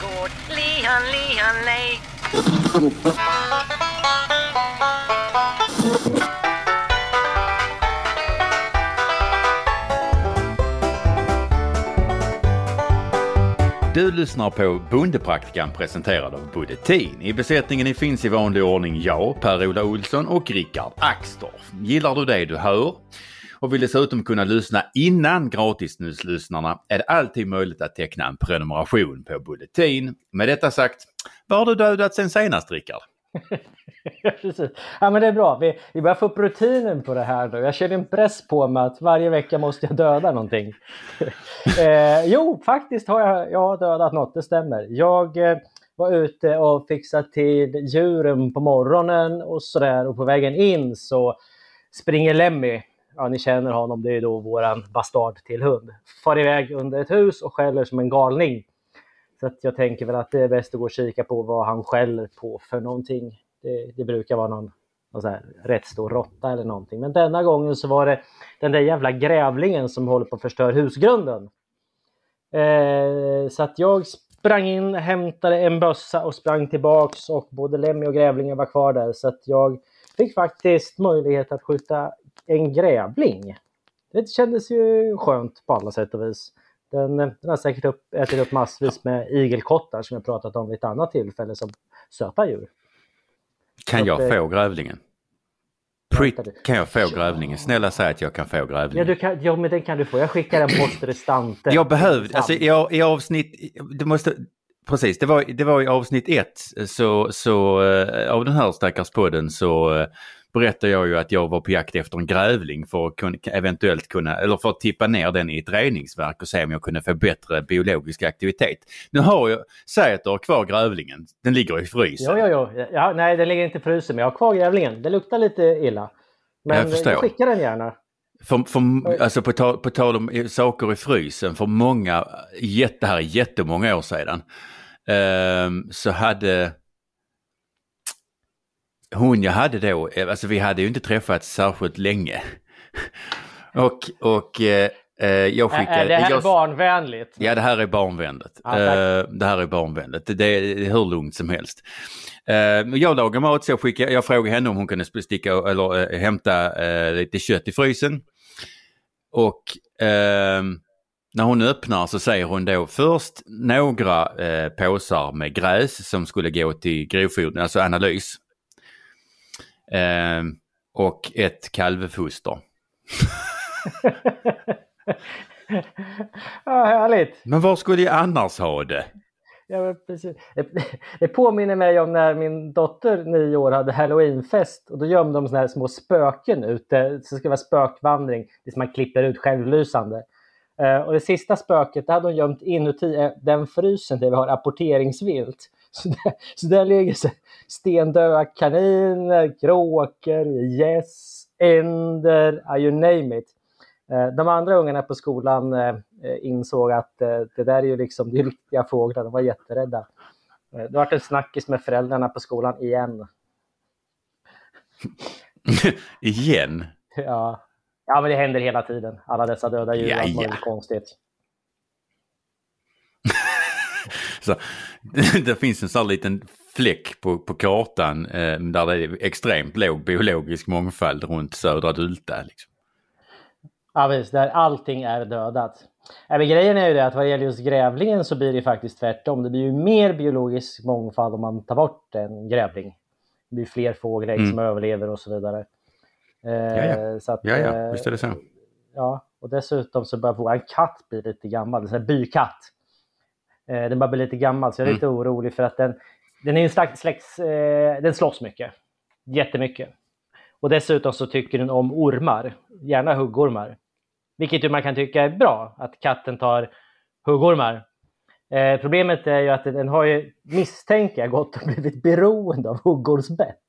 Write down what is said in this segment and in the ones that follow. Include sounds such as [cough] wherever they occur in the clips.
gård. Lihan, lihan, lej. Du lyssnar på Bondepraktikan presenterad av Buddetin. I besättningen finns i vanlig ordning jag, Per-Ola Olsson och Rickard Axdorff. Gillar du det du hör och vill dessutom kunna lyssna innan gratislyssnarna är det alltid möjligt att teckna en prenumeration på Bulletin. Med detta sagt, vad har du dödat sen senast Rickard? [laughs] Precis. Ja, men det är bra. Vi, vi börjar få upp rutinen på det här nu. Jag känner en press på mig att varje vecka måste jag döda någonting. [laughs] eh, jo, faktiskt har jag, jag har dödat något, det stämmer. Jag eh, var ute och fixade till djuren på morgonen och sådär och på vägen in så springer Lemmy, ja ni känner honom, det är då våran bastard till hund, far iväg under ett hus och skäller som en galning. Så att jag tänker väl att det är bäst att gå och kika på vad han skäller på för någonting. Det, det brukar vara någon, någon så här rätt stor råtta eller någonting. Men denna gången så var det den där jävla grävlingen som håller på att förstöra husgrunden. Eh, så att jag sprang in, hämtade en bössa och sprang tillbaks och både Lemmy och grävlingen var kvar där. Så att jag fick faktiskt möjlighet att skjuta en grävling. Det kändes ju skönt på alla sätt och vis. Den, den har säkert upp, ätit upp massvis med igelkottar som jag pratat om vid ett annat tillfälle som söta djur. Kan jag att, eh, få grävlingen? Prit, kan jag få grävlingen? Snälla säg att jag kan få Ja, grävlingen. du kan, ja, men den kan du få. Jag skickar den post restante. Jag behövde, alltså i, i avsnitt, det måste, precis, det var, det var i avsnitt ett så, så eh, av den här stackars podden så eh, berättade jag ju att jag var på jakt efter en grävling för att kunna, eventuellt kunna, eller för att tippa ner den i ett reningsverk och se om jag kunde få bättre biologisk aktivitet. Nu har jag, säg att du har kvar grävlingen, den ligger i frysen. Jo, jo, jo. Ja, nej, den ligger inte i frysen, men jag har kvar grävlingen. Det luktar lite illa. Men Jag förstår. jag skickar den gärna. För, för, alltså på, tal, på tal om saker i frysen, för många, jätte, här är jättemånga år sedan, ehm, så hade hon jag hade då, eh, alltså vi hade ju inte träffats särskilt länge. [laughs] och och eh, eh, jag Är, skickade... är det här jag, barnvänligt? Ja, det här är barnvänligt. Tack. Eh, det här är barnvänligt. Det, det är hur lugnt som helst. Eh, jag lagar mat så jag, skickade, jag frågade henne om hon kunde sticka eller eh, hämta eh, lite kött i frysen. Och ehm, när hon öppnar så säger hon då först några eh, påsar med gräs som skulle gå till grovfoder, alltså analys. Ehm, och ett kalvfoster. [laughs] ja, härligt! Men var skulle jag annars ha det? Ja, precis. Det, det påminner mig om när min dotter, nio år, hade halloweenfest och då gömde de såna här små spöken ute. Så det ska vara spökvandring, det som man klipper ut självlysande. Eh, och det sista spöket, det hade hon gömt inuti eh, den frysen där vi har apporteringsvilt. Så där, så där ligger så stendöda kaniner, kråkor, gäss, änder, ja, you name it. Eh, De andra ungarna på skolan eh, insåg att eh, det där är ju liksom är riktiga fåglar, de var jätterädda. Eh, Det var en snackis med föräldrarna på skolan igen. [laughs] Igen? Ja. ja, men det händer hela tiden. Alla dessa döda djur, Ja, ja. konstigt. Så, [laughs] det finns en sån här liten fläck på, på kartan eh, där det är extremt låg biologisk mångfald runt södra Dulta. Liksom. Ja, visst, där allting är dödat. Ja, men grejen är ju det att vad gäller just grävlingen så blir det faktiskt tvärtom. Det blir ju mer biologisk mångfald om man tar bort en grävling. Det blir fler fågelägg Mm. som överlever och så vidare. Eh, ja. Så att, Ja, ja, eh, visst är det så. Ja, och dessutom så börjar vår katt bli lite gammal. En bykatt. Eh, den börjar bli lite gammal så jag är lite orolig för att den, den är en slags, släkts, eh, den slåss mycket. Jättemycket. Och dessutom så tycker den om ormar, gärna huggormar. Vilket ju man kan tycka är bra, att katten tar huggormar. Eh, problemet är ju att den har ju, misstänker jag, gått och blivit beroende av huggormsbett.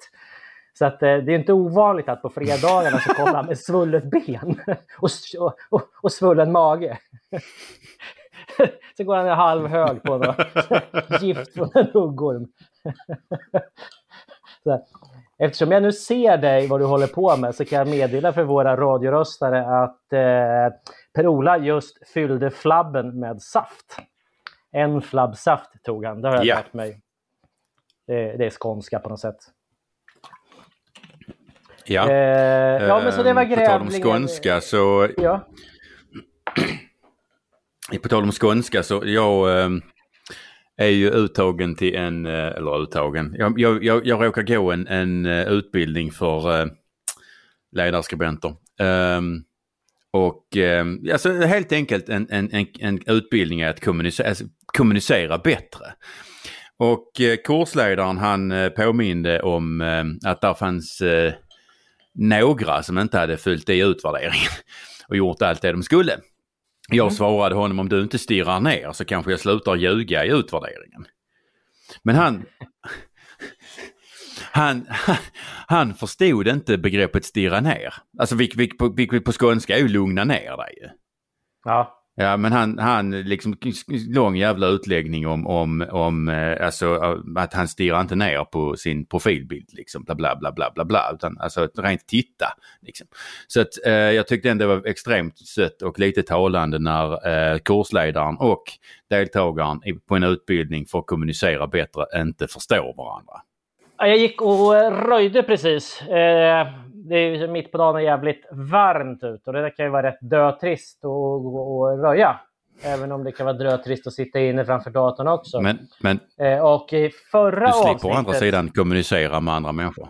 Så att, eh, det är inte ovanligt att på fredagarna så kommer han med svullet ben [laughs] och, och, och, och svullen mage. [laughs] så går han halvhög på något [laughs] gift från en huggorm. [laughs] Eftersom jag nu ser dig vad du håller på med så kan jag meddela för våra radioröstare att eh, Per-Ola just fyllde flabben med saft. En flabb saft tog han, det har jag Ja. lärt mig. Det, det är skånska på något sätt. Ja. Eh, ja, men så det var Ehm, På tal om grävlingen. skånska så, Ja. [clears throat] [clears throat] på tal om skånska så jag eh, är ju uttagen till en, eh, eller uttagen, jag, jag, jag, jag råkar gå en, en eh, utbildning för eh, ledarskribenter. Um, och eh, alltså helt enkelt en, en, en, en utbildning är att kommunicera, alltså, kommunicera bättre. Och eh, kursledaren han eh, påminde om eh, att där fanns eh, några som inte hade fyllt i utvärderingen [laughs] och gjort allt det de skulle. Jag svarade honom om du inte stirrar ner så kanske jag slutar ljuga i utvärderingen. Men han, [laughs] han, [laughs] han förstod inte begreppet stirra ner. Alltså vilket vilk, på, vilk, på skånska är ju lugna ner dig. ja. Ja men han, han liksom lång jävla utläggning om, om, om eh, alltså eh, att han stirrar inte ner på sin profilbild liksom bla bla bla bla bla bla utan alltså rent titta. Liksom. Så att eh, jag tyckte ändå det var extremt sött och lite talande när eh, kursledaren och deltagaren på en utbildning för att kommunicera bättre inte förstår varandra. Jag gick och röjde precis. Eh, det är ju mitt på dagen är jävligt varmt ute och det kan ju vara rätt dötrist att och röja. Även om det kan vara dötrist att sitta inne framför datorn också. Men, men Eh, Och i förra du slipper avsnittet... å andra sidan kommunicera med andra människor.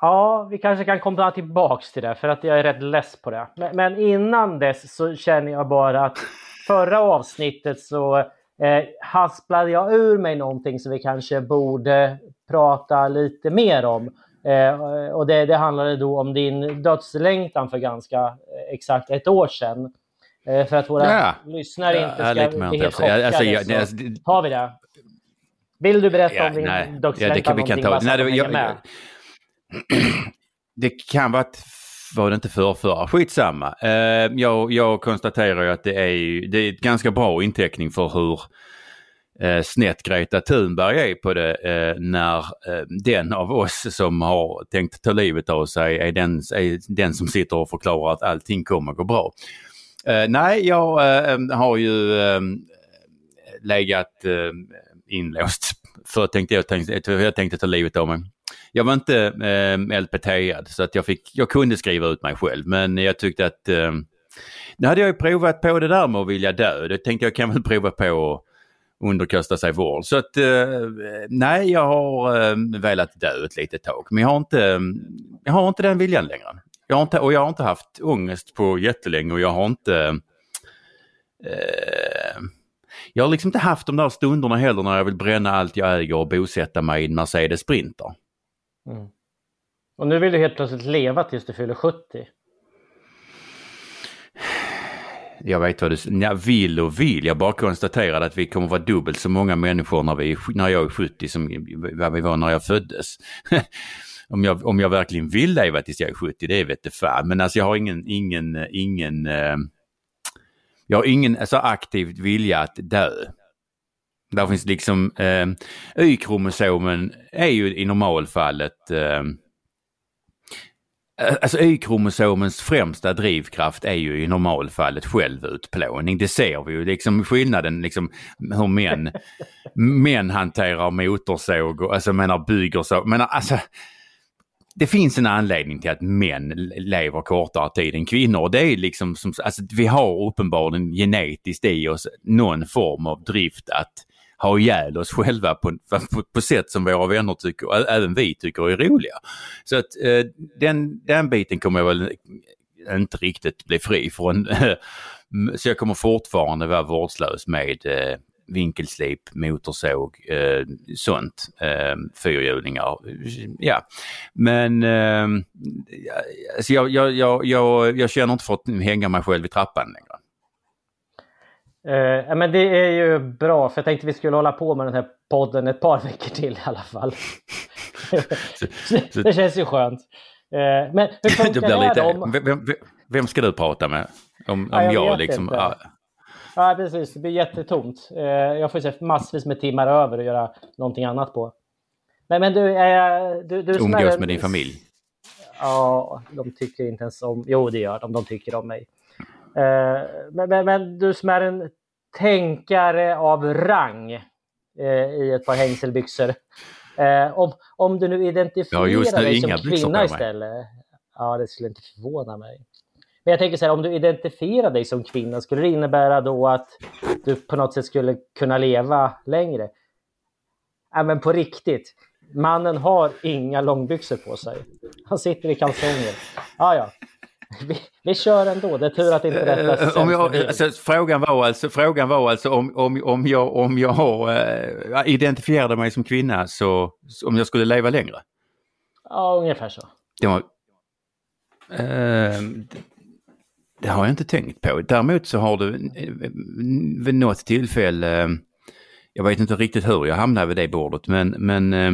Ja, vi kanske kan komma tillbaks till det för att jag är rätt less på det. Men, men innan dess så känner jag bara att förra avsnittet så eh, hasplade jag ur mig någonting som vi kanske borde prata lite mer om. Eh, och det, det handlade då om din dödslängtan för ganska eh, exakt ett år sedan. Eh, för att våra Ja. lyssnare inte ska bli helt. Ja, alltså, chockade jag- så nej, alltså, det- tar vi det. Vill du berätta Ja, om din nej. dödslängtan? Ja, det kan vi kan ta. Nej, det, de jag, med? [clears throat] det kan vara att var det inte för förra? Skitsamma. Uh, jag, jag konstaterar ju att det är, det är ett ganska bra inteckning för hur eh, snett Greta Thunberg är på det eh, när eh, den av oss som har tänkt ta livet av sig är den, är den som sitter och förklarar att allting kommer gå bra. Eh, nej, jag eh, har ju eh, legat eh, inlåst [laughs] för tänkte jag, tänkte, jag tänkte ta livet av mig. Jag var inte eh, LPT-ad så att jag, fick, jag kunde skriva ut mig själv men jag tyckte att eh, nu hade jag ju provat på det där med att vilja dö. Det tänkte jag kan väl prova på att underkasta sig vård. Så att eh, nej, jag har eh, velat dö ett litet tag. Men jag har inte, jag har inte den viljan längre. Jag har inte, och jag har inte haft ångest på jättelänge och jag har inte eh, jag har liksom inte haft de där stunderna heller när jag vill bränna allt jag äger och bosätta mig i en Mercedes Sprinter. Mm. Och nu vill du helt plötsligt leva tills du fyller 70. Jag vet vad du ja, vill och vill. Jag bara konstaterade att vi kommer vara dubbelt så många människor när, vi, när jag är 70 som vad vi var när jag föddes. [laughs] om, jag, om jag verkligen vill leva tills jag är 70, det vet det fan. Men alltså jag har ingen, ingen, ingen, eh, jag har ingen alltså, aktiv vilja att dö. Där finns liksom, eh, Y-kromosomen är ju i normalfallet eh, Alltså Y-kromosomens främsta drivkraft är ju i normalfallet självutplåning. Det ser vi ju liksom skillnaden liksom hur män, [laughs] män hanterar motorsåg och alltså menar bygger så. Men alltså det finns en anledning till att män lever kortare tid än kvinnor. Och det är liksom som, alltså vi har uppenbarligen genetiskt i oss någon form av drift att ha ihjäl oss själva på, på, på sätt som våra vänner tycker, ä- även vi tycker är roliga. Så att eh, den, den biten kommer jag väl inte riktigt bli fri från. [laughs] Så jag kommer fortfarande vara vårdslös med eh, vinkelslip, motorsåg, eh, sånt. Eh, fyrhjulingar. Ja. Men eh, alltså jag, jag, jag, jag, jag känner inte för att hänga mig själv i trappan längre. Eh, men det är ju bra, för jag tänkte vi skulle hålla på med den här podden ett par [laughs] veckor till i alla fall. [laughs] [laughs] det känns ju skönt. Eh, men hur Det funkar det här lite? Om... vem, vem, ska du prata med? Om, om Ja, jag jag, liksom... inte. Ja, precis. Det blir jättetomt. Eh, jag får se massvis med timmar över att göra någonting annat på. Men, men du, eh, du, du umgås med din familj. Ja, de tycker inte ens om... Jo, det gör de. De tycker om mig. Eh, men, men, men du som är en tänkare av rang eh, i ett par hängselbyxor. Eh, om, om du nu identifierar Ja, just nu dig som kvinna istället. Ja, det skulle inte förvåna mig. Men jag tänker så här, om du identifierar dig som kvinna, skulle det innebära då att du på något sätt skulle kunna leva längre? Ja, men på riktigt. Mannen har inga långbyxor på sig. Han sitter i kalsonger. Ja, ja. Vi, vi kör ändå. Det är tur att inte detta Eh, om jag, alltså, frågan var alltså, frågan var alltså om, om, om jag, om jag eh, identifierade mig som kvinna så, om jag skulle leva längre. Ja, ungefär så. Det, var, eh, det, har jag inte tänkt på. Däremot så har du eh, vid något tillfälle, jag vet inte riktigt hur jag hamnade vid det bordet, men, men eh,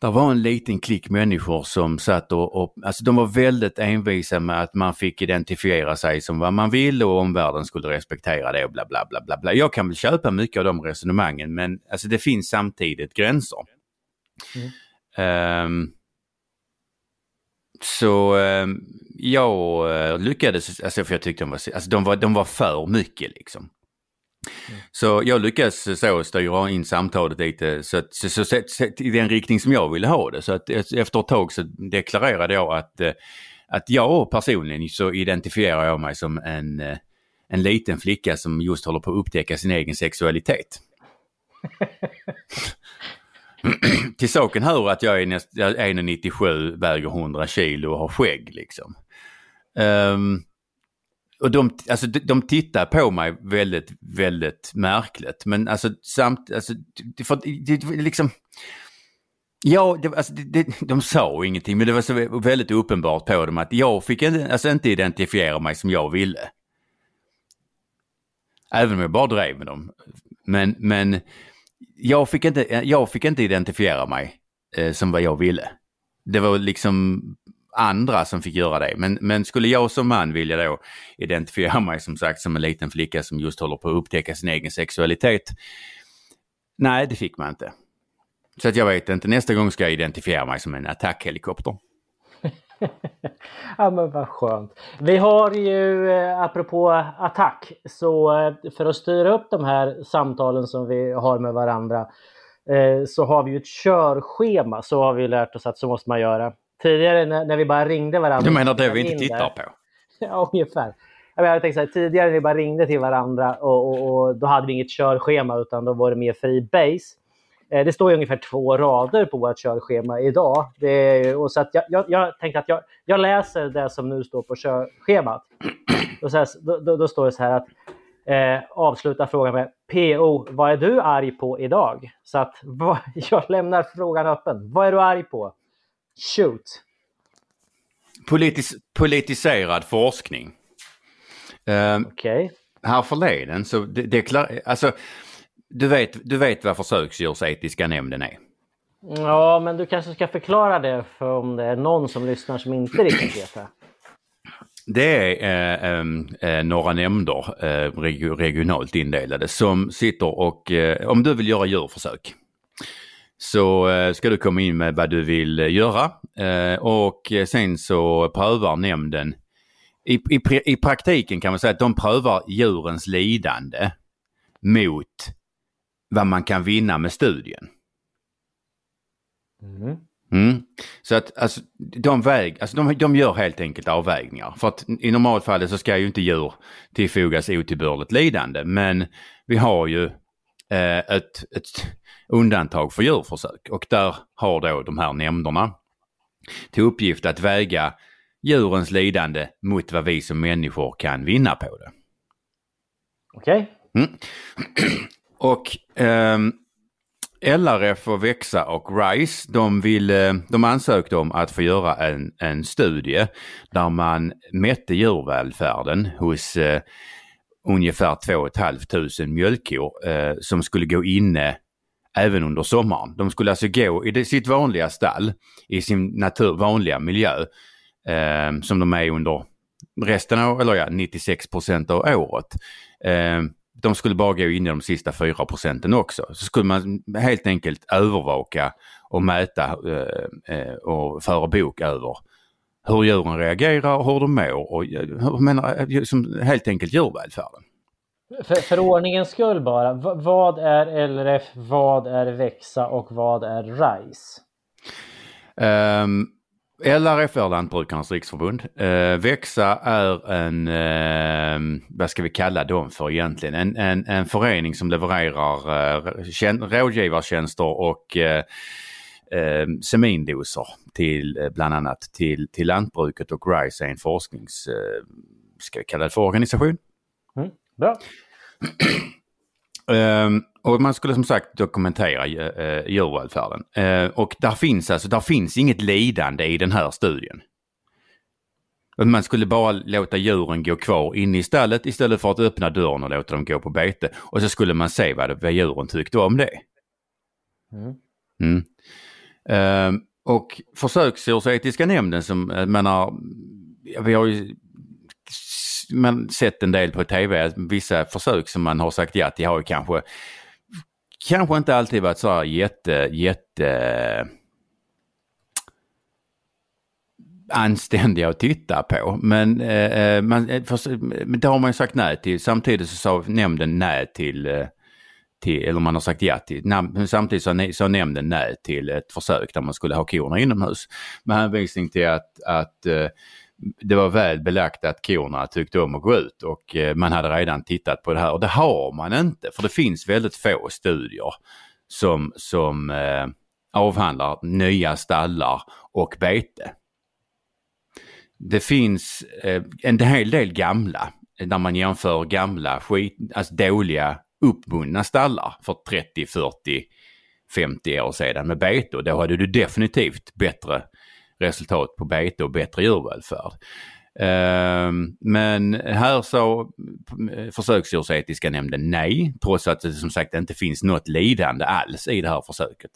det var en liten klick människor som satt och, och, alltså de var väldigt envisa med att man fick identifiera sig som vad man ville och omvärlden skulle respektera det och bla bla bla bla. bla. Jag kan väl köpa mycket av de resonemangen men alltså det finns samtidigt gränser. Ehm, så ehm, jag eh, lyckades, alltså för jag tyckte de var, alltså de var, de var för mycket liksom. Så jag lyckades så styra in samtalet lite så, att, så, så, så, så, i den riktning som jag ville ha det. Så att eh, efter ett tag så deklarerade jag att, eh, att jag personligen så identifierar jag mig som en, eh, en liten flicka som just håller på att upptäcka sin egen sexualitet. [clears throat] Till saken hör att jag är 1,97, väger 100 kilo och har skägg liksom. Um, och de, alltså, de, tittar på mig väldigt, väldigt märkligt. Men alltså samt, alltså, det, för, det, det, liksom... Ja, det, alltså, det, det, de sa ingenting men det var så väldigt uppenbart på dem att jag fick inte, alltså, inte identifiera mig som jag ville. Även om jag bara drev med dem. Men, men jag, fick inte, jag fick inte identifiera mig eh, som vad jag ville. Det var liksom andra som fick göra det. Men, men skulle jag som man vilja då identifiera mig som sagt som en liten flicka som just håller på att upptäcka sin egen sexualitet. Nej, det fick man inte. Så att jag vet inte, nästa gång ska jag identifiera mig som en attackhelikopter. [laughs] ja men vad skönt. Vi har ju eh, apropå attack så eh, för att styra upp de här samtalen som vi har med varandra eh, så har vi ju ett körschema. Så har vi lärt oss att så måste man göra. Tidigare när, när vi bara ringde varandra. Du menar det vi in inte tittar på? [laughs] Ja, ungefär. Jag, menar, jag tänkte så här, tidigare när vi bara ringde till varandra och, och, och då hade vi inget körschema utan då var det mer fri base. Eh, Det står ju ungefär två rader på vårt körschema idag. Är, och så att jag, jag, jag tänkte att jag, jag läser det som nu står på körschemat. [clears throat] Och så här, då, då, då står det så här att eh, avsluta frågan med PO, vad är du arg på idag? Så att [laughs] vad, jag lämnar frågan öppen. Vad är du arg på? Shoot! Politis, politiserad forskning. Ehm, Okej. här förleden så de- deklar... Alltså, du vet, du vet vad försöksdjursetiska nämnden är? Ja, men du kanske ska förklara det för om det är någon som lyssnar som inte riktigt vet det. Det är eh, em, eh, några nämnder eh, reg- regionalt indelade som sitter och eh, om du vill göra djurförsök så eh, ska du komma in med vad du vill eh, göra eh, och sen så prövar nämnden i, i, I praktiken kan man säga att de prövar djurens lidande mot vad man kan vinna med studien. Mm. Mm. Så att alltså, de, väg, alltså de, de gör helt enkelt avvägningar. För att i normalfallet så ska ju inte djur tillfogas otillbörligt lidande. Men vi har ju ett, ett undantag för djurförsök och där har då de här nämnderna till uppgift att väga djurens lidande mot vad vi som människor kan vinna på det. Okej? [clears throat] Och ehm, LRF och Växa och RISE de, ville, de ansökte om att få göra en, en studie där man mätte djurvälfärden hos eh, ungefär 2 500 mjölkkor eh, som skulle gå inne även under sommaren. De skulle alltså gå i det, sitt vanliga stall i sin natur, vanliga miljö eh, som de är under resten av, eller ja, 96 procent av året. Eh, de skulle bara gå in i de sista 4 procenten också. Så skulle man helt enkelt övervaka och mäta eh, eh och föra bok över hur djuren reagerar och hur de mår och eh, menar, eh, som helt enkelt djurvälfärden. För, för ordningens skull bara, vad är LRF, vad är Växa och vad är RISE? Um, LRF är Lantbrukarnas riksförbund. Uh, Växa är en, uh, vad ska vi kalla dem för egentligen? En, en, en förening som levererar uh, tjän- rådgivartjänster och uh, uh, semindoser till uh, bland annat till, till lantbruket och RISE är en forsknings, uh, ska vi kalla det för organisation? Mm, bra. Um, [clears throat] och man skulle som sagt dokumentera uh, djurvälfärden. Uh, och där finns alltså, där finns inget lidande i den här studien. Man skulle bara låta djuren gå kvar inne i stallet istället för att öppna dörren och låta dem gå på bete. Och så skulle man se vad, vad djuren tyckte om det. Mm. Mm. Ehm, och försöksdjursetiska nämnden som, eh, jag menar, vi har ju men sett en del på tv, vissa försök som man har sagt ja till har ju kanske kanske inte alltid varit så här jätte, jätte anständiga att titta på. Men, eh, eh man, eh, för, men det har man ju sagt nej till. Samtidigt så sa nämnden nej till, eh, till eller man har sagt ja till, nam, samtidigt sa, sa nämnden nej till ett försök där man skulle ha korna inomhus. Med hänvisning till att, att eh, det var väl belagt att korna tyckte om att gå ut och eh, man hade redan tittat på det här och det har man inte för det finns väldigt få studier som, som eh, avhandlar nya stallar och bete. Det finns eh, en hel del gamla när man jämför gamla skit, alltså dåliga uppbundna stallar för 30, 40, 50 år sedan med bete då hade du definitivt bättre resultat på bete och bättre djurvälfärd. Ehm, men här sa eh, försöksdjursetiska nämnden nej, trots att det som sagt inte finns något lidande alls i det här försöket.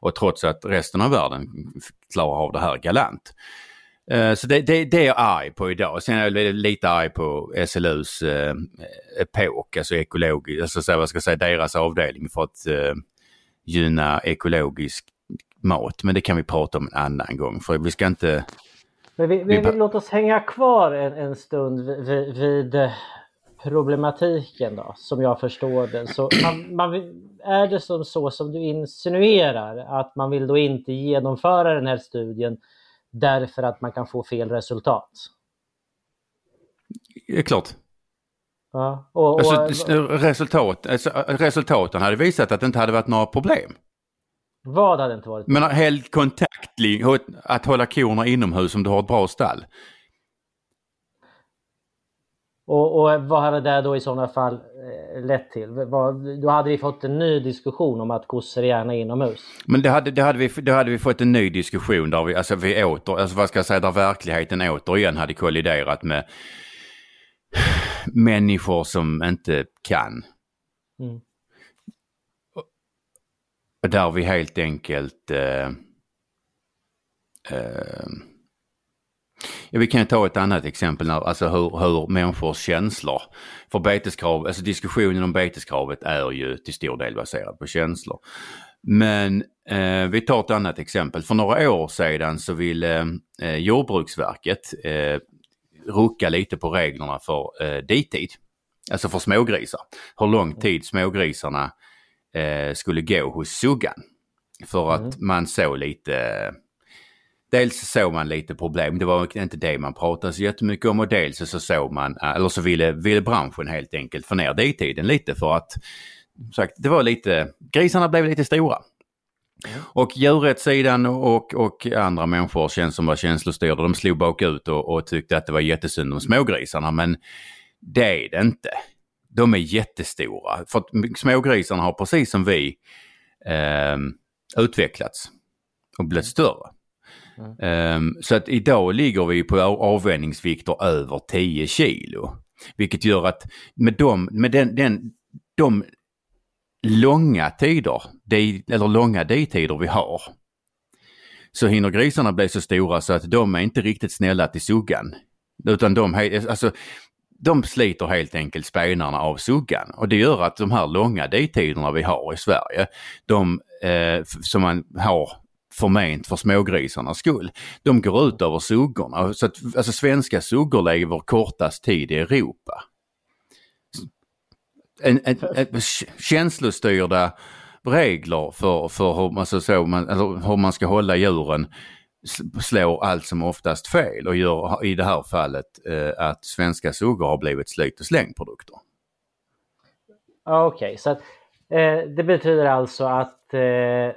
Och trots att resten av världen klarar av det här galant. Uh, så det, det, det, är jag arg på idag. Sen är jag lite arg på SLUs uh, epok, alltså ekologisk, alltså så vad ska jag säga, deras avdelning för att uh, gynna ekologisk mat. Men det kan vi prata om en annan gång för vi ska inte... Men vi, vi, vi låt oss hänga kvar en, en stund vid, vid, problematiken då, som jag förstår det. Så man, man, är det som så som du insinuerar att man vill då inte genomföra den här studien därför att man kan få fel resultat? Det är klart. Ja, och, och, alltså, resultat, alltså, resultaten hade visat att det inte hade varit några problem. Vad hade inte varit? Men helt kontaktlig, att hålla korna inomhus om du har ett bra stall. Och, och vad hade det då i sådana fall eh, lett till? Då hade vi fått en ny diskussion om att kossor är gärna inomhus. Men det hade, det hade, vi, då hade vi fått en ny diskussion där vi, alltså vi åter, alltså vad ska jag säga, där verkligheten återigen hade kolliderat med människor som inte kan. Mm. Där vi helt enkelt eh, eh, Ja, vi kan ta ett annat exempel, när, alltså hur, hur människors känslor. För beteskrav, alltså diskussionen om beteskravet är ju till stor del baserad på känslor. Men eh, vi tar ett annat exempel. För några år sedan så ville eh, Jordbruksverket eh, rucka lite på reglerna för eh, ditid. Alltså för smågrisar. Hur lång tid smågrisarna eh, skulle gå hos suggan. För att mm. man såg lite Dels såg man lite problem, det var inte det man pratade så jättemycket om och dels så såg man, eller så ville, ville branschen helt enkelt få ner ditiden lite för att sagt, det var lite, grisarna blev lite stora. Och djurrättssidan och, och andra människor känns som var känslostyrda, de slog bakut och, och tyckte att det var jättesynd om smågrisarna men det är det inte. De är jättestora. För att smågrisarna har precis som vi eh, utvecklats och blivit större. Mm. Um, så att idag ligger vi på avvänjningsvikter över 10 kilo. Vilket gör att med, dem, med den, den, de långa tider, de, eller långa ditider vi har, så hinner grisarna bli så stora så att de är inte riktigt snälla till suggan. Utan de, alltså, de sliter helt enkelt spenarna av suggan och det gör att de här långa dejtiderna vi har i Sverige, de eh, som man har förment för smågrisarnas skull. De går ut över suggorna. Så att, alltså svenska suggor lever kortast tid i Europa. en, en, en, känslostyrda regler för, för hur, man, så, så, man, eller hur man ska hålla djuren slår allt som oftast fel och gör i det här fallet eh, att svenska suggor har blivit slit och slängprodukter. Okej, okay, så att, eh, det betyder alltså att eh,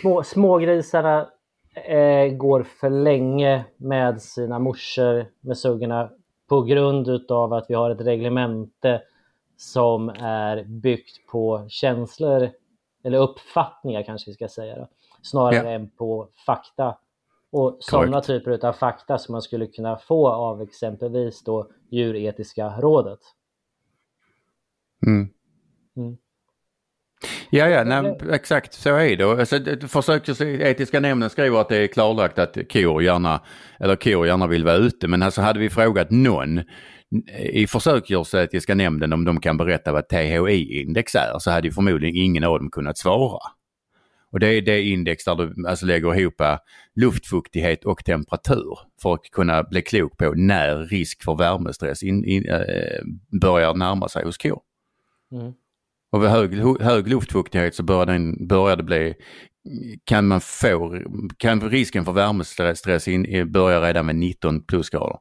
små, smågrisarna eh, går för länge med sina morsor med suggorna på grund utav att vi har ett reglemente som är byggt på känslor eller uppfattningar kanske vi ska säga då, snarare ja. än på fakta. Och sådana typer av fakta som man skulle kunna få av exempelvis då djuretiska rådet. Mm. Mm. Ja, ja, nej, exakt så är det. Alltså, försöksetiska nämnden skriver att det är klarlagt att kor gärna, eller kor gärna vill vara ute. Men alltså hade vi frågat någon i försöksdjursetiska nämnden om de kan berätta vad THI-index är så hade ju förmodligen ingen av dem kunnat svara. Och det är det index där du alltså lägger ihop luftfuktighet och temperatur för att kunna bli klok på när risk för värmestress in, in, äh, börjar närma sig hos kor. Mm. Och vid hög, hög luftfuktighet så börjar, den, börjar det bli, kan man få, kan risken för värmestress in, börja redan med 19 plusgrader.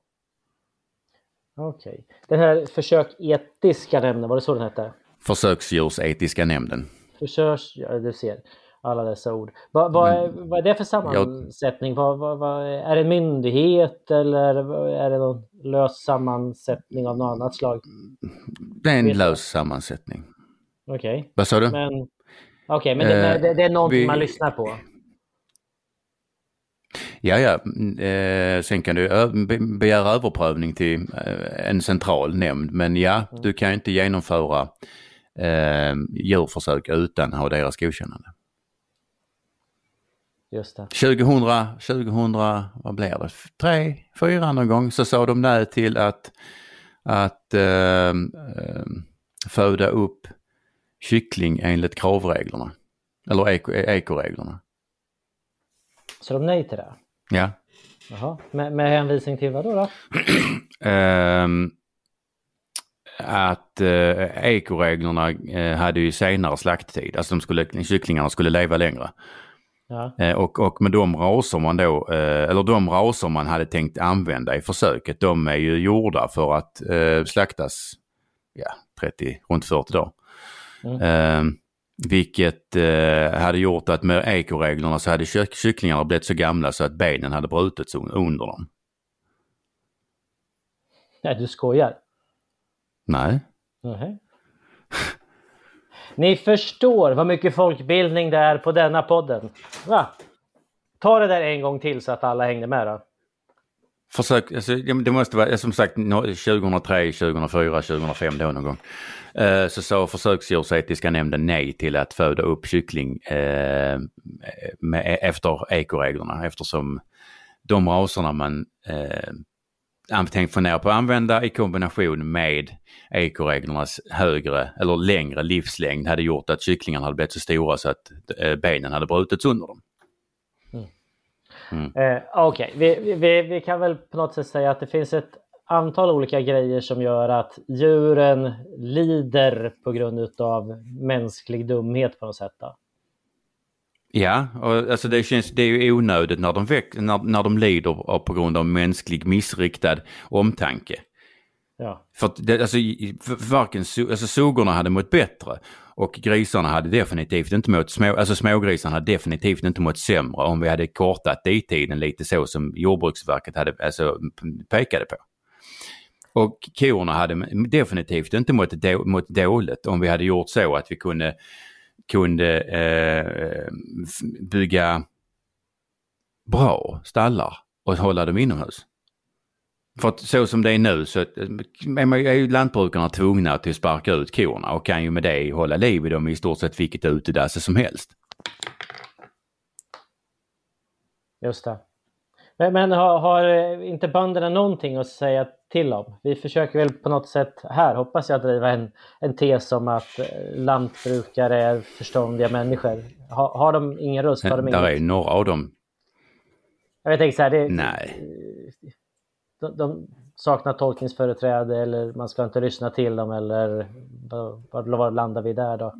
Okej. Okay. Den här försöketiska nämnden, var det så den hette? Försöksdjursetiska nämnden. Försöks, ja du ser alla dessa ord. Vad, vad, är, vad är det för sammansättning? Vad, vad, vad, är det en myndighet eller är det någon lös sammansättning av något annat slag? Det är en lös sammansättning. Okej. Okay. Vad sa du? Men, okay, men det, det, det är någonting vi, man lyssnar på? Ja, ja. Eh, sen kan du begära överprövning till eh, en central nämnd. Men ja, mm. du kan inte genomföra eh, djurförsök utan att ha deras godkännande. Just det. 2000, 2000, vad blir det, tre, fyra någon gång så sa de nej till att, att eh, eh, föda upp kyckling enligt kravreglerna. Eller eko, ekoreglerna. Så de nej till det? Ja. Jaha. Med, med hänvisning till vad då? då? um, [clears throat] att eh, ekoreglerna eh, hade ju senare slakttid, alltså de skulle, kycklingarna skulle leva längre. Ja. Eh, och, och med de raser man då, eh, eller de raser man hade tänkt använda i försöket, de är ju gjorda för att eh, slaktas ja, 30, runt 40 dagar. Mm. Eh, vilket eh, hade gjort att med ekoreglerna så hade kyck kycklingarna blivit så gamla så att benen hade brutits under dem. Nej, du skojar? Nej. Mm. Ni förstår vad mycket folkbildning det är på denna podden. Va? Ta det där en gång till så att alla hängde med då. Försök, alltså, det måste vara som sagt 2003, 2004, 2005 då någon gång. Eh, så sa försöksdjursetiska nämnden nej till att föda upp kyckling eh, med, efter ekoreglerna eftersom de raserna man eh, tänkt fundera på att använda i kombination med ekoreglernas högre eller längre livslängd hade gjort att kycklingarna hade blivit så stora så att eh, benen hade brutits under dem. Mm. Eh, Okej, okay. vi, vi, vi kan väl på något sätt säga att det finns ett antal olika grejer som gör att djuren lider på grund av mänsklig dumhet på något sätt. Då. Ja, och alltså det, känns, det är ju onödigt när de, väck, när, när de lider på grund av mänsklig missriktad omtanke. Ja. För, det, alltså, varken alltså, suggorna hade mått bättre och grisarna hade definitivt inte mått, små, alltså smågrisarna hade definitivt inte mått sämre om vi hade kortat ditiden lite så som Jordbruksverket hade, alltså, pekade på. Och korna hade definitivt inte mått, då, mått dåligt om vi hade gjort så att vi kunde, kunde eh, bygga bra stallar och hålla dem inomhus. För att så som det är nu så är ju lantbrukarna tvungna att sparka ut korna och kan ju med det hålla liv i dem i stort sett vilket utedasse som helst. Just det. Men, men har, har, inte bönderna någonting att säga till om? Vi försöker väl på något sätt här, hoppas jag, driva en, en tes om att lantbrukare är förståndiga människor. Har, har de ingen röst? Har de ingen... Där är några av dem. Jag tänker så här, det, Nej de, de saknar tolkningsföreträde eller man ska inte lyssna till dem eller var landar vi där då?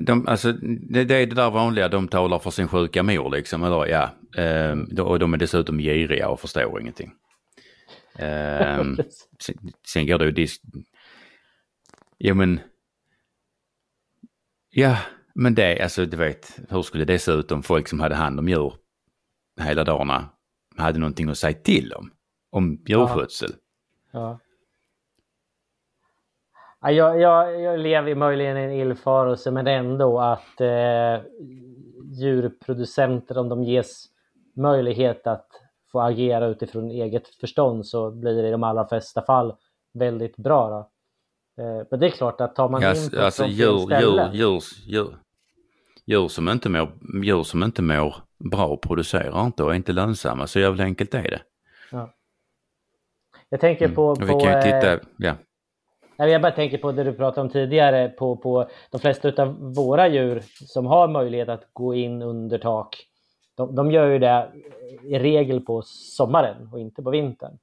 De, alltså, det, det är det där vanliga, de talar för sin sjuka mor liksom. Eller, ja, eh, och de är dessutom giriga och förstår ingenting. [laughs] Eh, sen, sen går det ju disk... Jo men... Ja, men det, alltså du vet, hur skulle det se ut om folk som hade hand om djur hela dagarna hade någonting att säga till om? Om djurskötsel. Ja. ja. Jag, jag, jag lever möjligen i en illfarelse men ändå att eh, djurproducenter om de ges möjlighet att få agera utifrån eget förstånd så blir det i de allra flesta fall väldigt bra. Då. Eh, men det är klart att tar man in på alltså, djur, djur, djur, djur, djur, som inte mår, djur som inte mår bra producerar inte och är inte lönsamma. Så jävla enkelt är det. Ja. Jag tänker på... Mm. på vi kan ju titta, eh, ja. Jag bara tänker på det du pratade om tidigare, på, på de flesta av våra djur som har möjlighet att gå in under tak. De, de gör ju det i regel på sommaren och inte på vintern.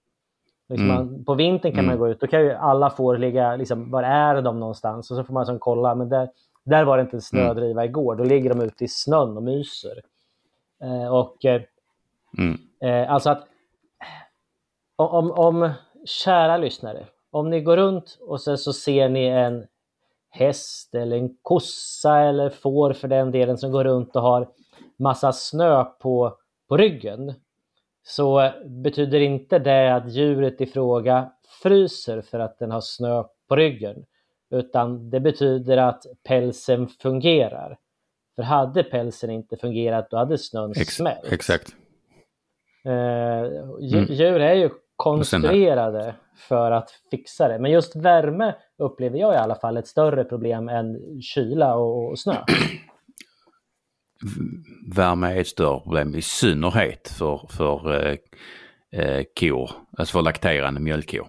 Liksom Mm. man, på vintern kan Mm. man gå ut, då kan ju alla får ligga, liksom, var är de någonstans? Och så får man liksom kolla, men där, där var det inte en snödriva igår, då ligger de ute i snön och myser. Eh, och eh, Mm. Eh, alltså att om, om, kära lyssnare, om ni går runt och sen så ser ni en häst eller en kossa eller får för den delen som går runt och har massa snö på, på ryggen så betyder inte det att djuret i fråga fryser för att den har snö på ryggen utan det betyder att pälsen fungerar. För hade pälsen inte fungerat då hade snön Ex smält. exakt. Eh, Mm. Djur är ju konstruerade för att fixa det. Men just värme upplever jag i alla fall ett större problem än kyla och, snö. [clears throat] Värme är ett större problem i synnerhet för, för eh, eh, kor, alltså för lakterande mjölkkor.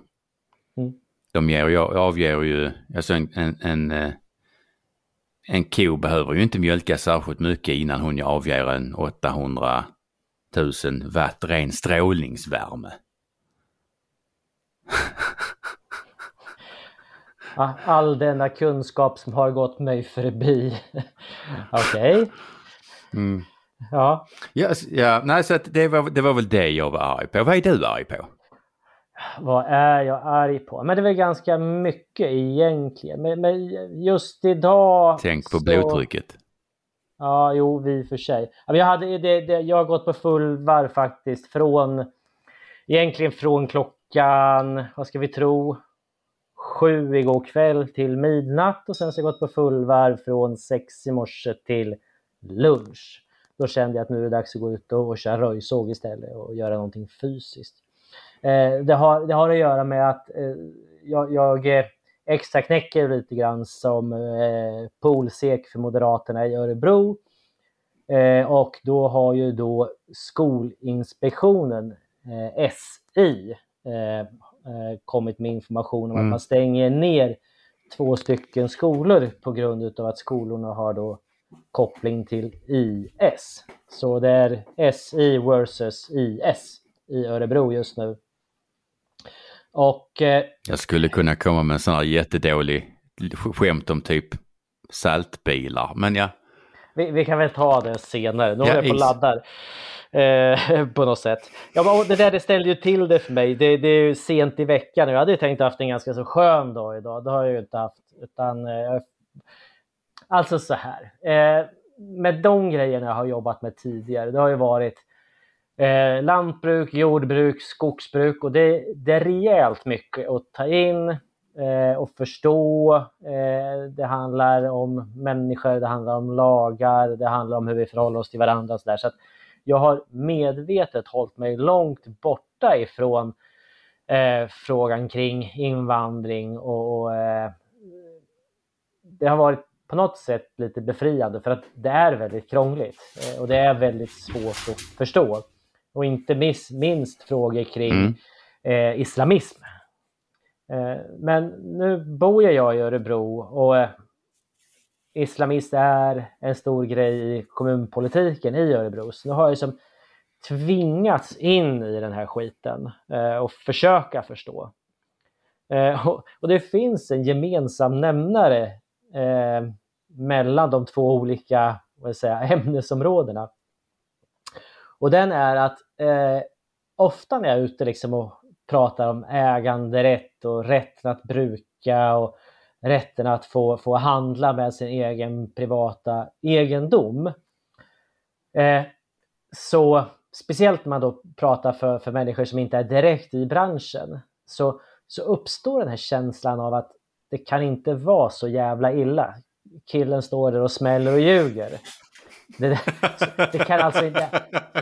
Mm. De ger, ju- avger ju, alltså en, en, en, eh, en ko behöver ju inte mjölka särskilt mycket innan hon avger en 800 000 watt ren strålningsvärme. Ja, All denna kunskap som har gått mig förbi. [laughs] Okej. Mm. Ja. Ja, s- ja, nej, så det, var, det var väl det jag var arg på. Vad är du arg på? Vad är jag arg på? Men det är väl ganska mycket egentligen. Men, men just idag... Tänk på så- blodtrycket. Ja, jo, vi för sig. Jag, hade, det, det, jag har gått på full varv faktiskt från egentligen från klockan, klockan, vad ska vi tro, sju igår kväll till midnatt och sen så har jag gått på fullvarv från sex i morse till lunch. Då kände jag att nu är det dags att gå ut och, och köra röjsåg istället och göra någonting fysiskt. Eh, det, har, det har att göra med att eh, jag, jag eh, extra knäcker lite grann som eh, polsek för Moderaterna i Örebro. Eh, och då har ju då Skolinspektionen, eh, SI, kommit med information om Mm. att man stänger ner två stycken skolor på grund av att skolorna har då koppling till IS. Så det är SI versus IS i Örebro just nu. Och eh, Jag skulle kunna komma med en sån här jättedålig skämt om typ saltbilar. Men ja, Vi, vi kan väl ta det senare. Nu Ja, håller jag på och laddar. Eh, [laughs] på något sätt. Ja, men, det där det ställde ju till det för mig. Det, det är ju sent i veckan nu. Jag hade ju tänkt haft en ganska så skön dag idag. Det har jag ju inte haft. Utan, eh, alltså så här. Eh, med de grejerna jag har jobbat med tidigare. Det har ju varit eh, lantbruk, jordbruk, skogsbruk och det, det är rejält mycket att ta in eh, och förstå. Eh, det handlar om människor, det handlar om lagar, det handlar om hur vi förhåller oss till varandra. Och så där. så att jag har medvetet hållit mig långt borta ifrån eh, frågan kring invandring och, och eh, det har varit på något sätt lite befriande för att det är väldigt krångligt eh, och det är väldigt svårt att förstå. Och inte miss, minst frågor kring Mm. eh, islamism. Eh, men nu bor jag i Örebro och eh, islamist är en stor grej i kommunpolitiken i Örebro. Så nu har jag liksom tvingats in i den här skiten eh, och försöka förstå. Eh, och, och, det finns en gemensam nämnare eh, mellan de två olika vad säga, ämnesområdena. Och den är att eh, ofta när jag är ute liksom och pratar om äganderätt och rätten att bruka och rätten att få, få handla med sin egen privata egendom. Eh, så speciellt när man då pratar för, för människor som inte är direkt i branschen så, så uppstår den här känslan av att det kan inte vara så jävla illa. Killen står där och smäller och ljuger. Det, det kan alltså inte...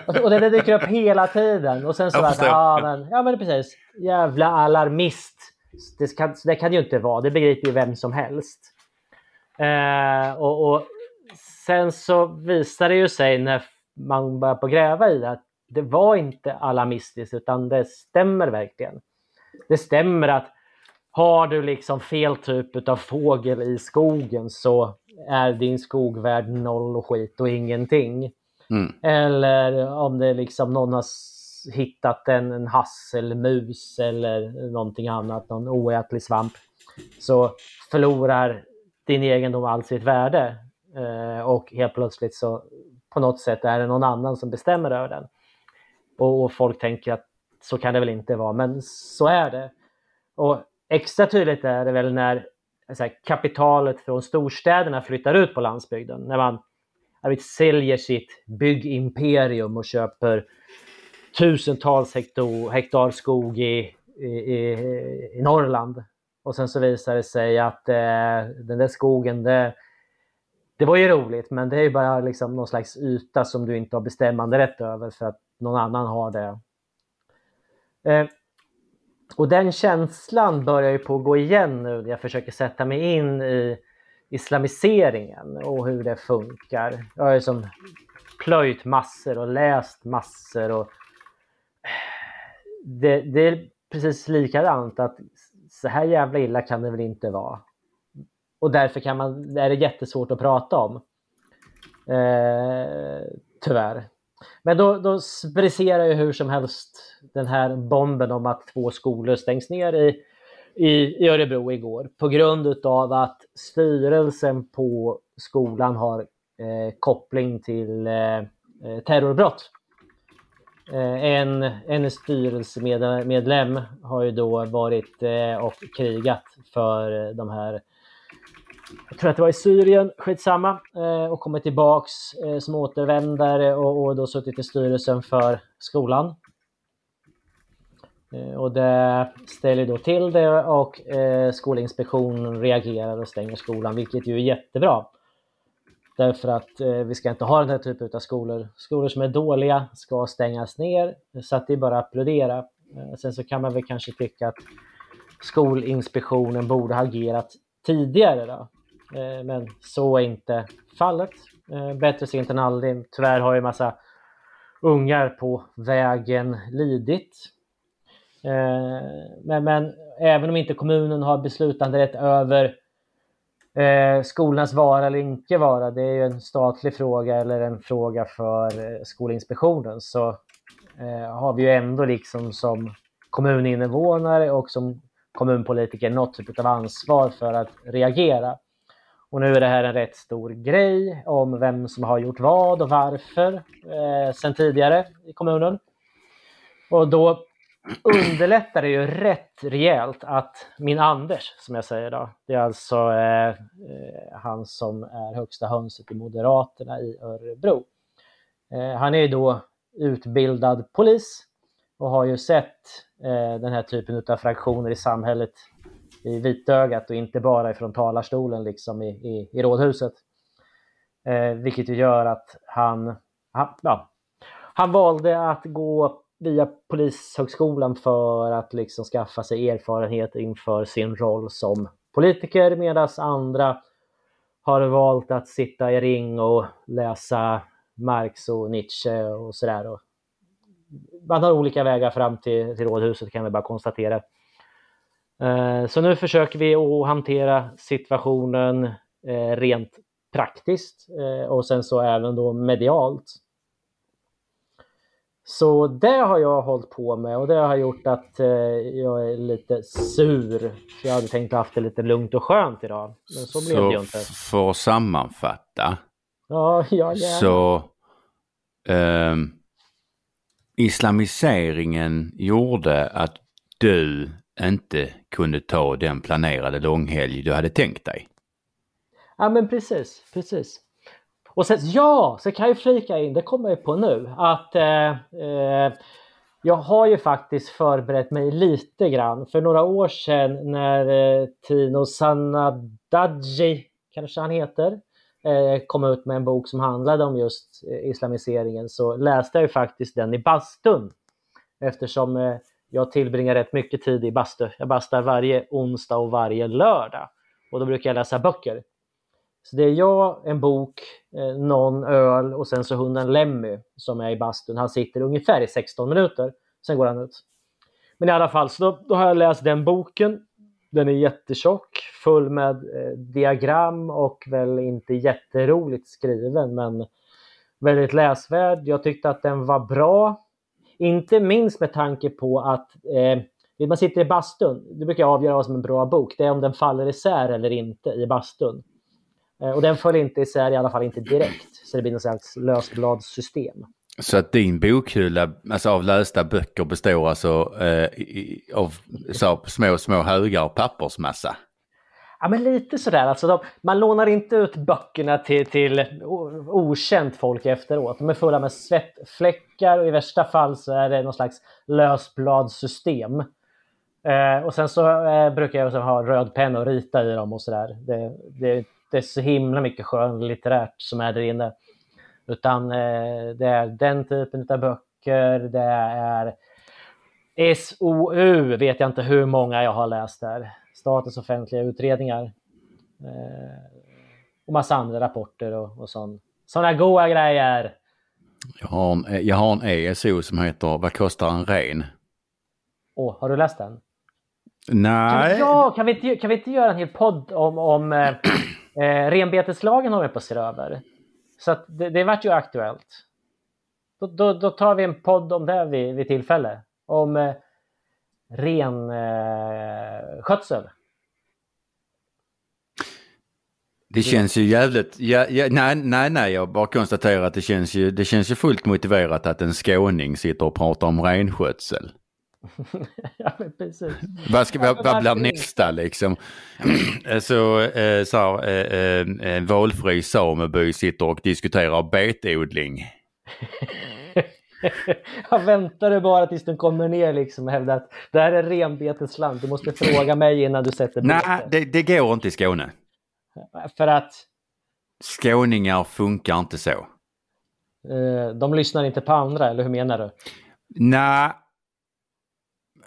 Och det, det dyker upp hela tiden. Och sen så att, ja men, ja men precis, jävla alarmist. Det kan, det kan ju inte vara, det begriper ju vem som helst. Eh, och, och, sen så visar det ju sig när man börjar på gräva i det att det var inte alarmistiskt utan det stämmer verkligen. Det stämmer att har du liksom fel typ av fågel i skogen så är din skog värd noll och skit och ingenting. Mm. Eller om det är liksom någon har hittat en, en hasselmus eller någonting annat, någon oätlig svamp, så förlorar din egendom all sitt värde. Eh, och helt plötsligt så på något sätt är det någon annan som bestämmer över den. Och, och folk tänker att så kan det väl inte vara, men så är det. Och extra tydligt är det väl när här, kapitalet från storstäderna flyttar ut på landsbygden. När man vet, säljer sitt byggimperium och köper tusentals hektar, hektar skog i, i, i, Norrland. Och sen så visar det sig att eh, den där skogen, det, det var ju roligt, men det är ju bara liksom någon slags yta som du inte har bestämmande rätt över för att någon annan har det. Eh, och den känslan börjar ju på att gå igen nu när jag försöker sätta mig in i islamiseringen och hur det funkar. Jag har ju som plöjt massor och läst massor och det, det, är precis likadant att så här jävla illa kan det väl inte vara. Och därför kan man, är det jättesvårt att prata om. Eh, tyvärr. Men då, då briserar ju hur som helst den här bomben om att två skolor stängs ner i, i, i Örebro igår på grund av att styrelsen på skolan har eh, koppling till eh, eh terrorbrott. Eh, en, en styrelsemedlem har ju då varit eh, och krigat för de här jag tror att det var i Syrien, skitsamma, eh, och kommit tillbaks eh, som återvändare och, och då suttit i styrelsen för skolan. Och det ställer då till det och Skolinspektionen reagerar och stänger skolan, vilket ju är jättebra. Därför att eh, vi ska inte ha den här typen av skolor. Skolor som är dåliga ska stängas ner, så att det är bara att applådera. Eh, sen så kan man väl kanske tycka att Skolinspektionen borde ha agerat tidigare. Då. Eh, men så är inte fallet. Eh, bättre sent än aldrig. Tyvärr har ju massa ungar på vägen lidit. Eh, men, men även om inte kommunen har beslutanderätt över Eh, skolornas vara eller inte vara, det är ju en statlig fråga eller en fråga för eh, Skolinspektionen. Så eh, har vi ju ändå liksom som kommuninvånare och som kommunpolitiker något typ av ansvar för att reagera. Och nu är det här en rätt stor grej om vem som har gjort vad och varför eh, sen tidigare i kommunen. Och då underlättar det ju rätt rejält att min Anders, som jag säger då, det är alltså eh, eh, han som är högsta hönset i Moderaterna i Örebro. Eh, han är ju då utbildad polis och har ju sett eh, den här typen av fraktioner i samhället i vitögat och inte bara ifrån talarstolen liksom i, i, i rådhuset. Eh, vilket ju gör att han, han, ja, han valde att gå via Polishögskolan för att liksom skaffa sig erfarenhet inför sin roll som politiker medan andra har valt att sitta i ring och läsa Marx och Nietzsche och sådär. Man har olika vägar fram till, till rådhuset kan vi bara konstatera. Eh, så nu försöker vi att hantera situationen eh, rent praktiskt eh, och sen så även då medialt. Så det har jag hållit på med och det har gjort att eh, jag är lite sur. För jag hade tänkt haft det lite lugnt och skönt idag. Men så, blev det ju inte. för att sammanfatta. Ja, ja, Så eh, islamiseringen gjorde att du inte kunde ta den planerade långhelg du hade tänkt dig. Ja men precis, precis. Och sen, ja, så kan jag flika in, det kommer jag på nu, att eh, eh, jag har ju faktiskt förberett mig lite grann. För några år sedan när eh, Tino Sanadaji, kanske han heter, eh, kom ut med en bok som handlade om just eh, islamiseringen så läste jag ju faktiskt den i bastun. Eftersom eh, jag tillbringar rätt mycket tid i bastu. Jag bastar varje onsdag och varje lördag. Och då brukar jag läsa böcker. Så det är jag, en bok, eh, någon öl och sen så hunden Lemmy som är i bastun. Han sitter ungefär i 16 minuter, sen går han ut. Men i alla fall, så då, då har jag läst den boken. Den är jättetjock, full med eh, diagram och väl inte jätteroligt skriven men väldigt läsvärd. Jag tyckte att den var bra. Inte minst med tanke på att eh, man sitter i bastun, det brukar jag avgöra vad som är en bra bok, det är om den faller isär eller inte i bastun. Eh, och den föll inte isär, i alla fall inte direkt. Så det blir något slags lösbladssystem. Så att din bokhylla alltså av lästa böcker består alltså eh, av så, små, små högar pappersmassa? Ja, men lite sådär. Alltså de, man lånar inte ut böckerna till, till okänt folk efteråt. De är fulla med svettfläckar och i värsta fall så är det någon slags lösbladssystem. Eh, och sen så eh, brukar jag ha röd penna och rita i dem och sådär. Det, det, det är så himla mycket skönlitterärt som är där inne. Utan eh, det är den typen av böcker, det är SOU vet jag inte hur många jag har läst där. Statens offentliga utredningar. Eh, och massa andra rapporter och, och sån, sådana goa grejer. Jag har, en, jag har en ESO som heter Vad kostar en ren? Åh, har du läst den? Nej. Ja, kan vi, inte, kan vi inte göra en hel podd om, om eh, [clears throat] eh, renbeteslagen håller på att se över? Så att det, det vart ju aktuellt. Då, då, då, tar vi en podd om det vid, vid tillfälle. Om eh, renskötsel. Eh, det känns ju jävligt, ja, ja, nej, nej, nej, jag bara konstaterar att det känns ju, det känns ju fullt motiverat att en skåning sitter och pratar om renskötsel. [laughs] ja, men precis. Vad, ska, vad, vad blir nästa liksom? [clears throat] så, eh, så här, eh, eh, valfri sameby sitter och diskuterar betodling. [laughs] Jag väntade bara tills den kommer ner liksom och hävdar att det här är renbetesland. Du måste fråga mig innan du sätter bete. Nej, det, det går inte i Skåne. För att? Skåningar funkar inte så. De lyssnar inte på andra, eller hur menar du? Nej,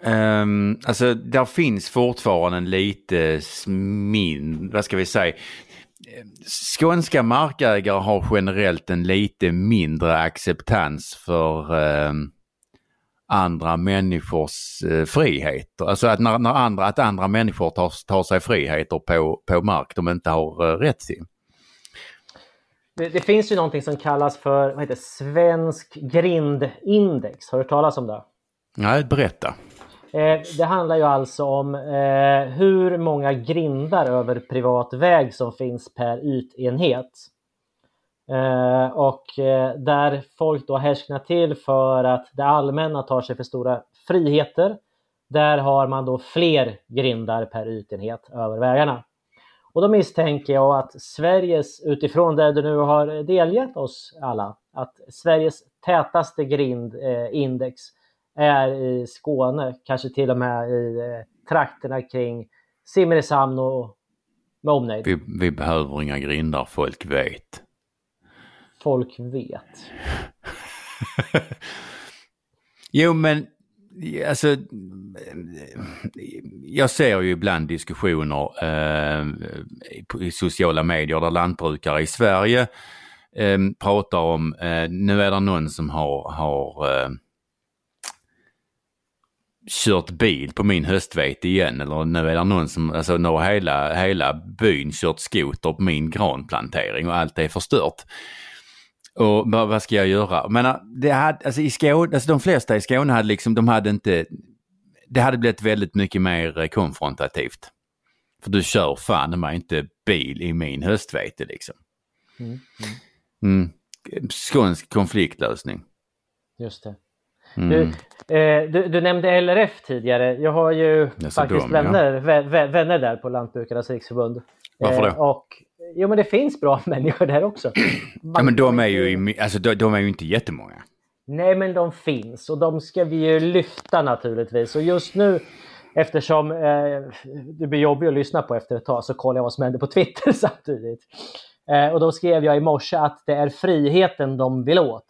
Um, alltså där finns fortfarande en lite min, vad ska vi säga, skånska markägare har generellt en lite mindre acceptans för uh, andra människors uh, friheter. Alltså att, när, när, andra, att andra människor tar, tar sig friheter på, på mark de inte har uh, rätt till. Det, det, finns ju någonting som kallas för vad heter, Svensk grindindex. Har du hört talas om det? Nej, berätta. Eh, det handlar ju alltså om eh, hur många grindar över privat väg som finns per ytenhet. Eh, och eh, där folk då härsknar till för att det allmänna tar sig för stora friheter. Där har man då fler grindar per ytenhet över vägarna. Och då misstänker jag att Sveriges, utifrån det du nu har delgett oss alla, att Sveriges tätaste grindindex eh, är i Skåne, kanske till och med i eh, trakterna kring Simrishamn och med omnejd. Vi, vi behöver inga grindar, folk vet. Folk vet. [laughs] jo men alltså jag ser ju ibland diskussioner eh, i sociala medier där lantbrukare i Sverige eh, pratar om, eh, nu är det någon som har, har eh, kört bil på min höstvete igen eller nu är det någon som, alltså nu har hela, hela byn kört skoter på min granplantering och allt är förstört. Och vad ska jag göra? Men det hade, alltså i Skåne, alltså de flesta i Skåne hade liksom, de hade inte, det hade blivit väldigt mycket mer eh, konfrontativt. För du kör fan mig inte bil i min höstvete liksom. Mm. Mm. Skånsk konfliktlösning. Just det. Mm. Du, eh, du, du nämnde LRF tidigare. Jag har ju så faktiskt ja. vänner, vä- vä- vänner där på Lantbrukarnas riksförbund. Varför det? och, jo men det finns bra [laughs] människor där också. Ja men de är ju, alltså de, de är ju inte jättemånga. Nej men de finns och de ska vi ju lyfta naturligtvis. Och just nu eftersom eh, det blir jobbigt att lyssna på efter ett tag så kollar jag vad som händer på Twitter [laughs] samtidigt. Eh, och då skrev jag i morse att det är friheten de vill åt.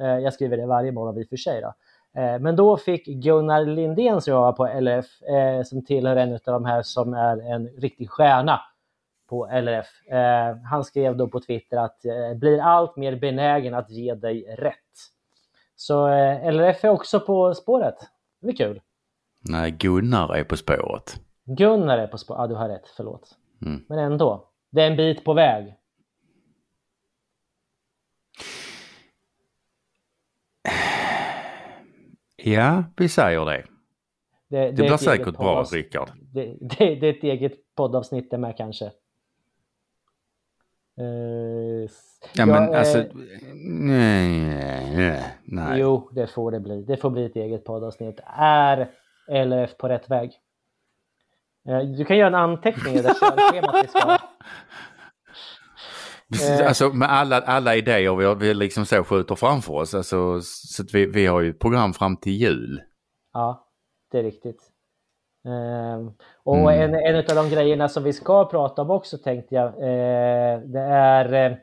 Eh, jag skriver det varje morgon i och för sig. Då. Eh, men då fick Gunnar Lindén som jobbar på LF, eh, som tillhör en av de här som är en riktig stjärna på LRF. Eh, han skrev då på Twitter att blir allt mer benägen att ge dig rätt. Så LRF är också på spåret. Det blir kul. Nej, Gunnar är på spåret. Gunnar är på spåret. Ja, du har rätt. Förlåt. Mm. Men ändå. Det är en bit på väg. Ja, vi säger det. Det, Det är blir ett säkert eget bra, Rickard. Det, det, det är ett eget poddavsnitt det med kanske. S- Ja men jag, eh, alltså, nej, nej, nej. Jo, det får det bli. Det får bli ett eget poddavsnitt. Är LRF på rätt väg? Eh, Du kan göra en anteckning i det körschemat vi ska. [laughs] Alltså med alla, alla idéer vi, har- vi liksom så skjuter framför oss. Alltså, så vi, vi har ju ett program fram till jul. Ja, det är riktigt. Ehm, och Mm. en, en av de grejerna som vi ska prata om också tänkte jag, eh, det är eh,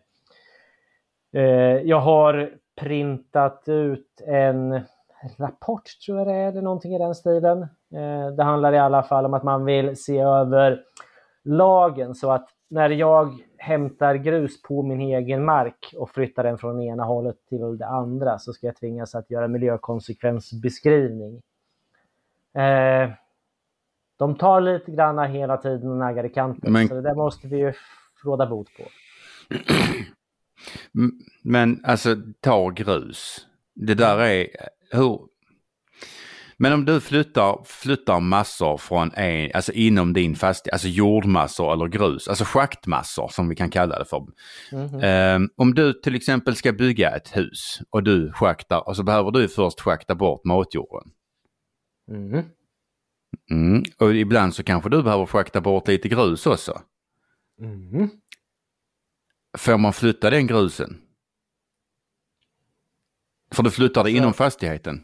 eh, jag har printat ut en rapport tror jag det är, eller någonting i den stilen. Eh, det handlar i alla fall om att man vill se över lagen så att när jag hämtar grus på min egen mark och flyttar den från ena hållet till det andra så ska jag tvingas att göra miljökonsekvensbeskrivning. Eh, de tar lite granna hela tiden och naggar i kanten Men- så det där måste vi ju råda bot på. [clears throat] Men alltså ta grus. Det där är hur... Men om du flyttar, flyttar massor från en, alltså inom din fastighet, alltså jordmassor eller grus, alltså schaktmassor som vi kan kalla det för. Mhm. Ehm, om du till exempel ska bygga ett hus och du schaktar och så behöver du först schakta bort matjorden. Mhm. Mm. Och ibland så kanske du behöver schakta bort lite grus också. Mhm. Får man flytta den grusen? För du flyttar det Alltså- inom fastigheten.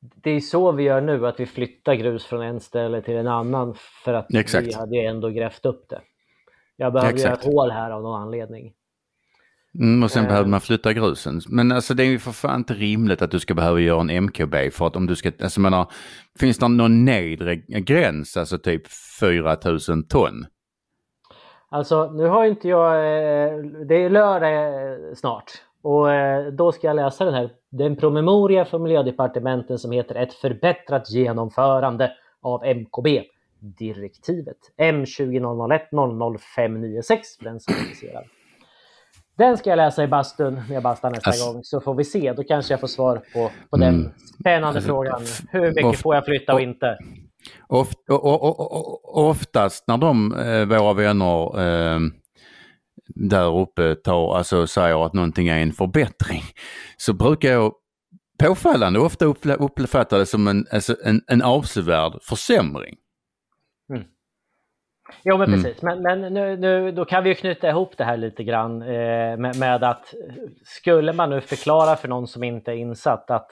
Det är så vi gör nu, att vi flyttar grus från en ställe till en annan för att Exakt. vi hade ju ändå grävt upp det. Jag behöver göra ett hål här av någon anledning. Mm, och sen Eh. behöver man flytta grusen. Men alltså det är ju för fan inte rimligt att du ska behöva göra en MKB för att om du ska, alltså menar, finns det någon nedre gräns, alltså typ 4000 ton? Alltså, nu har inte jag... eh, Det är lördag eh, snart. Och eh, då ska jag läsa den här. Det är en promemoria från miljödepartementen som heter Ett förbättrat genomförande av MKB. Direktivet M2001 00596 för den som är intresserad. Den ska jag läsa i bastun när jag bastar nästa Alltså- gång så får vi se. Då kanske jag får svar på, på den Mm. spännande Alltså, frågan. Hur mycket of- får jag flytta och inte? Oftast när de, eh, våra vänner eh, där uppe tar, alltså säger att någonting är en förbättring så brukar jag påfallande ofta uppfatta det som en, alltså en, en avsevärd försämring. Jo men Mm. precis, men, men nu, nu, då kan vi ju knyta ihop det här lite grann eh, med, med att skulle man nu förklara för någon som inte är insatt att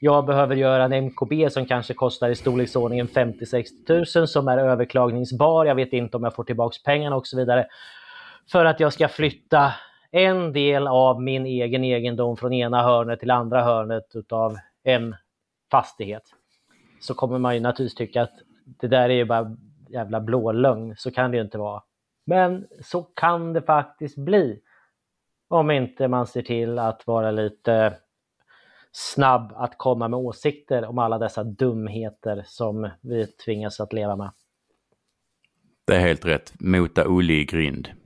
jag behöver göra en MKB som kanske kostar i storleksordningen 50-60 tusen som är överklagningsbar, jag vet inte om jag får tillbaks pengarna och så vidare. För att jag ska flytta en del av min egen egendom från ena hörnet till andra hörnet utav en fastighet. Så kommer man ju naturligtvis tycka att det där är ju bara jävla blålögn. Så kan det ju inte vara. Men så kan det faktiskt bli. Om inte man ser till att vara lite snabb att komma med åsikter om alla dessa dumheter som vi tvingas att leva med. Det är helt rätt. Mota Olle i grind.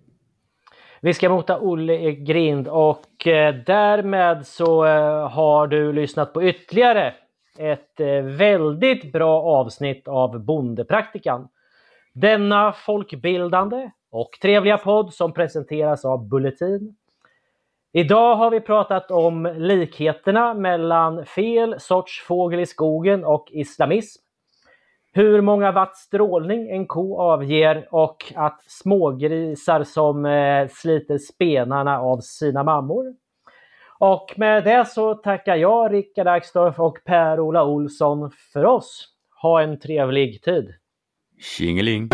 Vi ska mota Olle i grind och eh, därmed så eh, har du lyssnat på ytterligare ett eh, väldigt bra avsnitt av Bondepraktikan. Denna folkbildande och trevliga podd som presenteras av Bulletin. Idag har vi pratat om likheterna mellan fel sorts fågel i skogen och islamism. Hur många watt strålning en ko avger och att smågrisar som eh, sliter spenarna av sina mammor. Och med det så tackar jag Rickard Axdorff och Per-Ola Olsson för oss. Ha en trevlig tid! Tjingeling!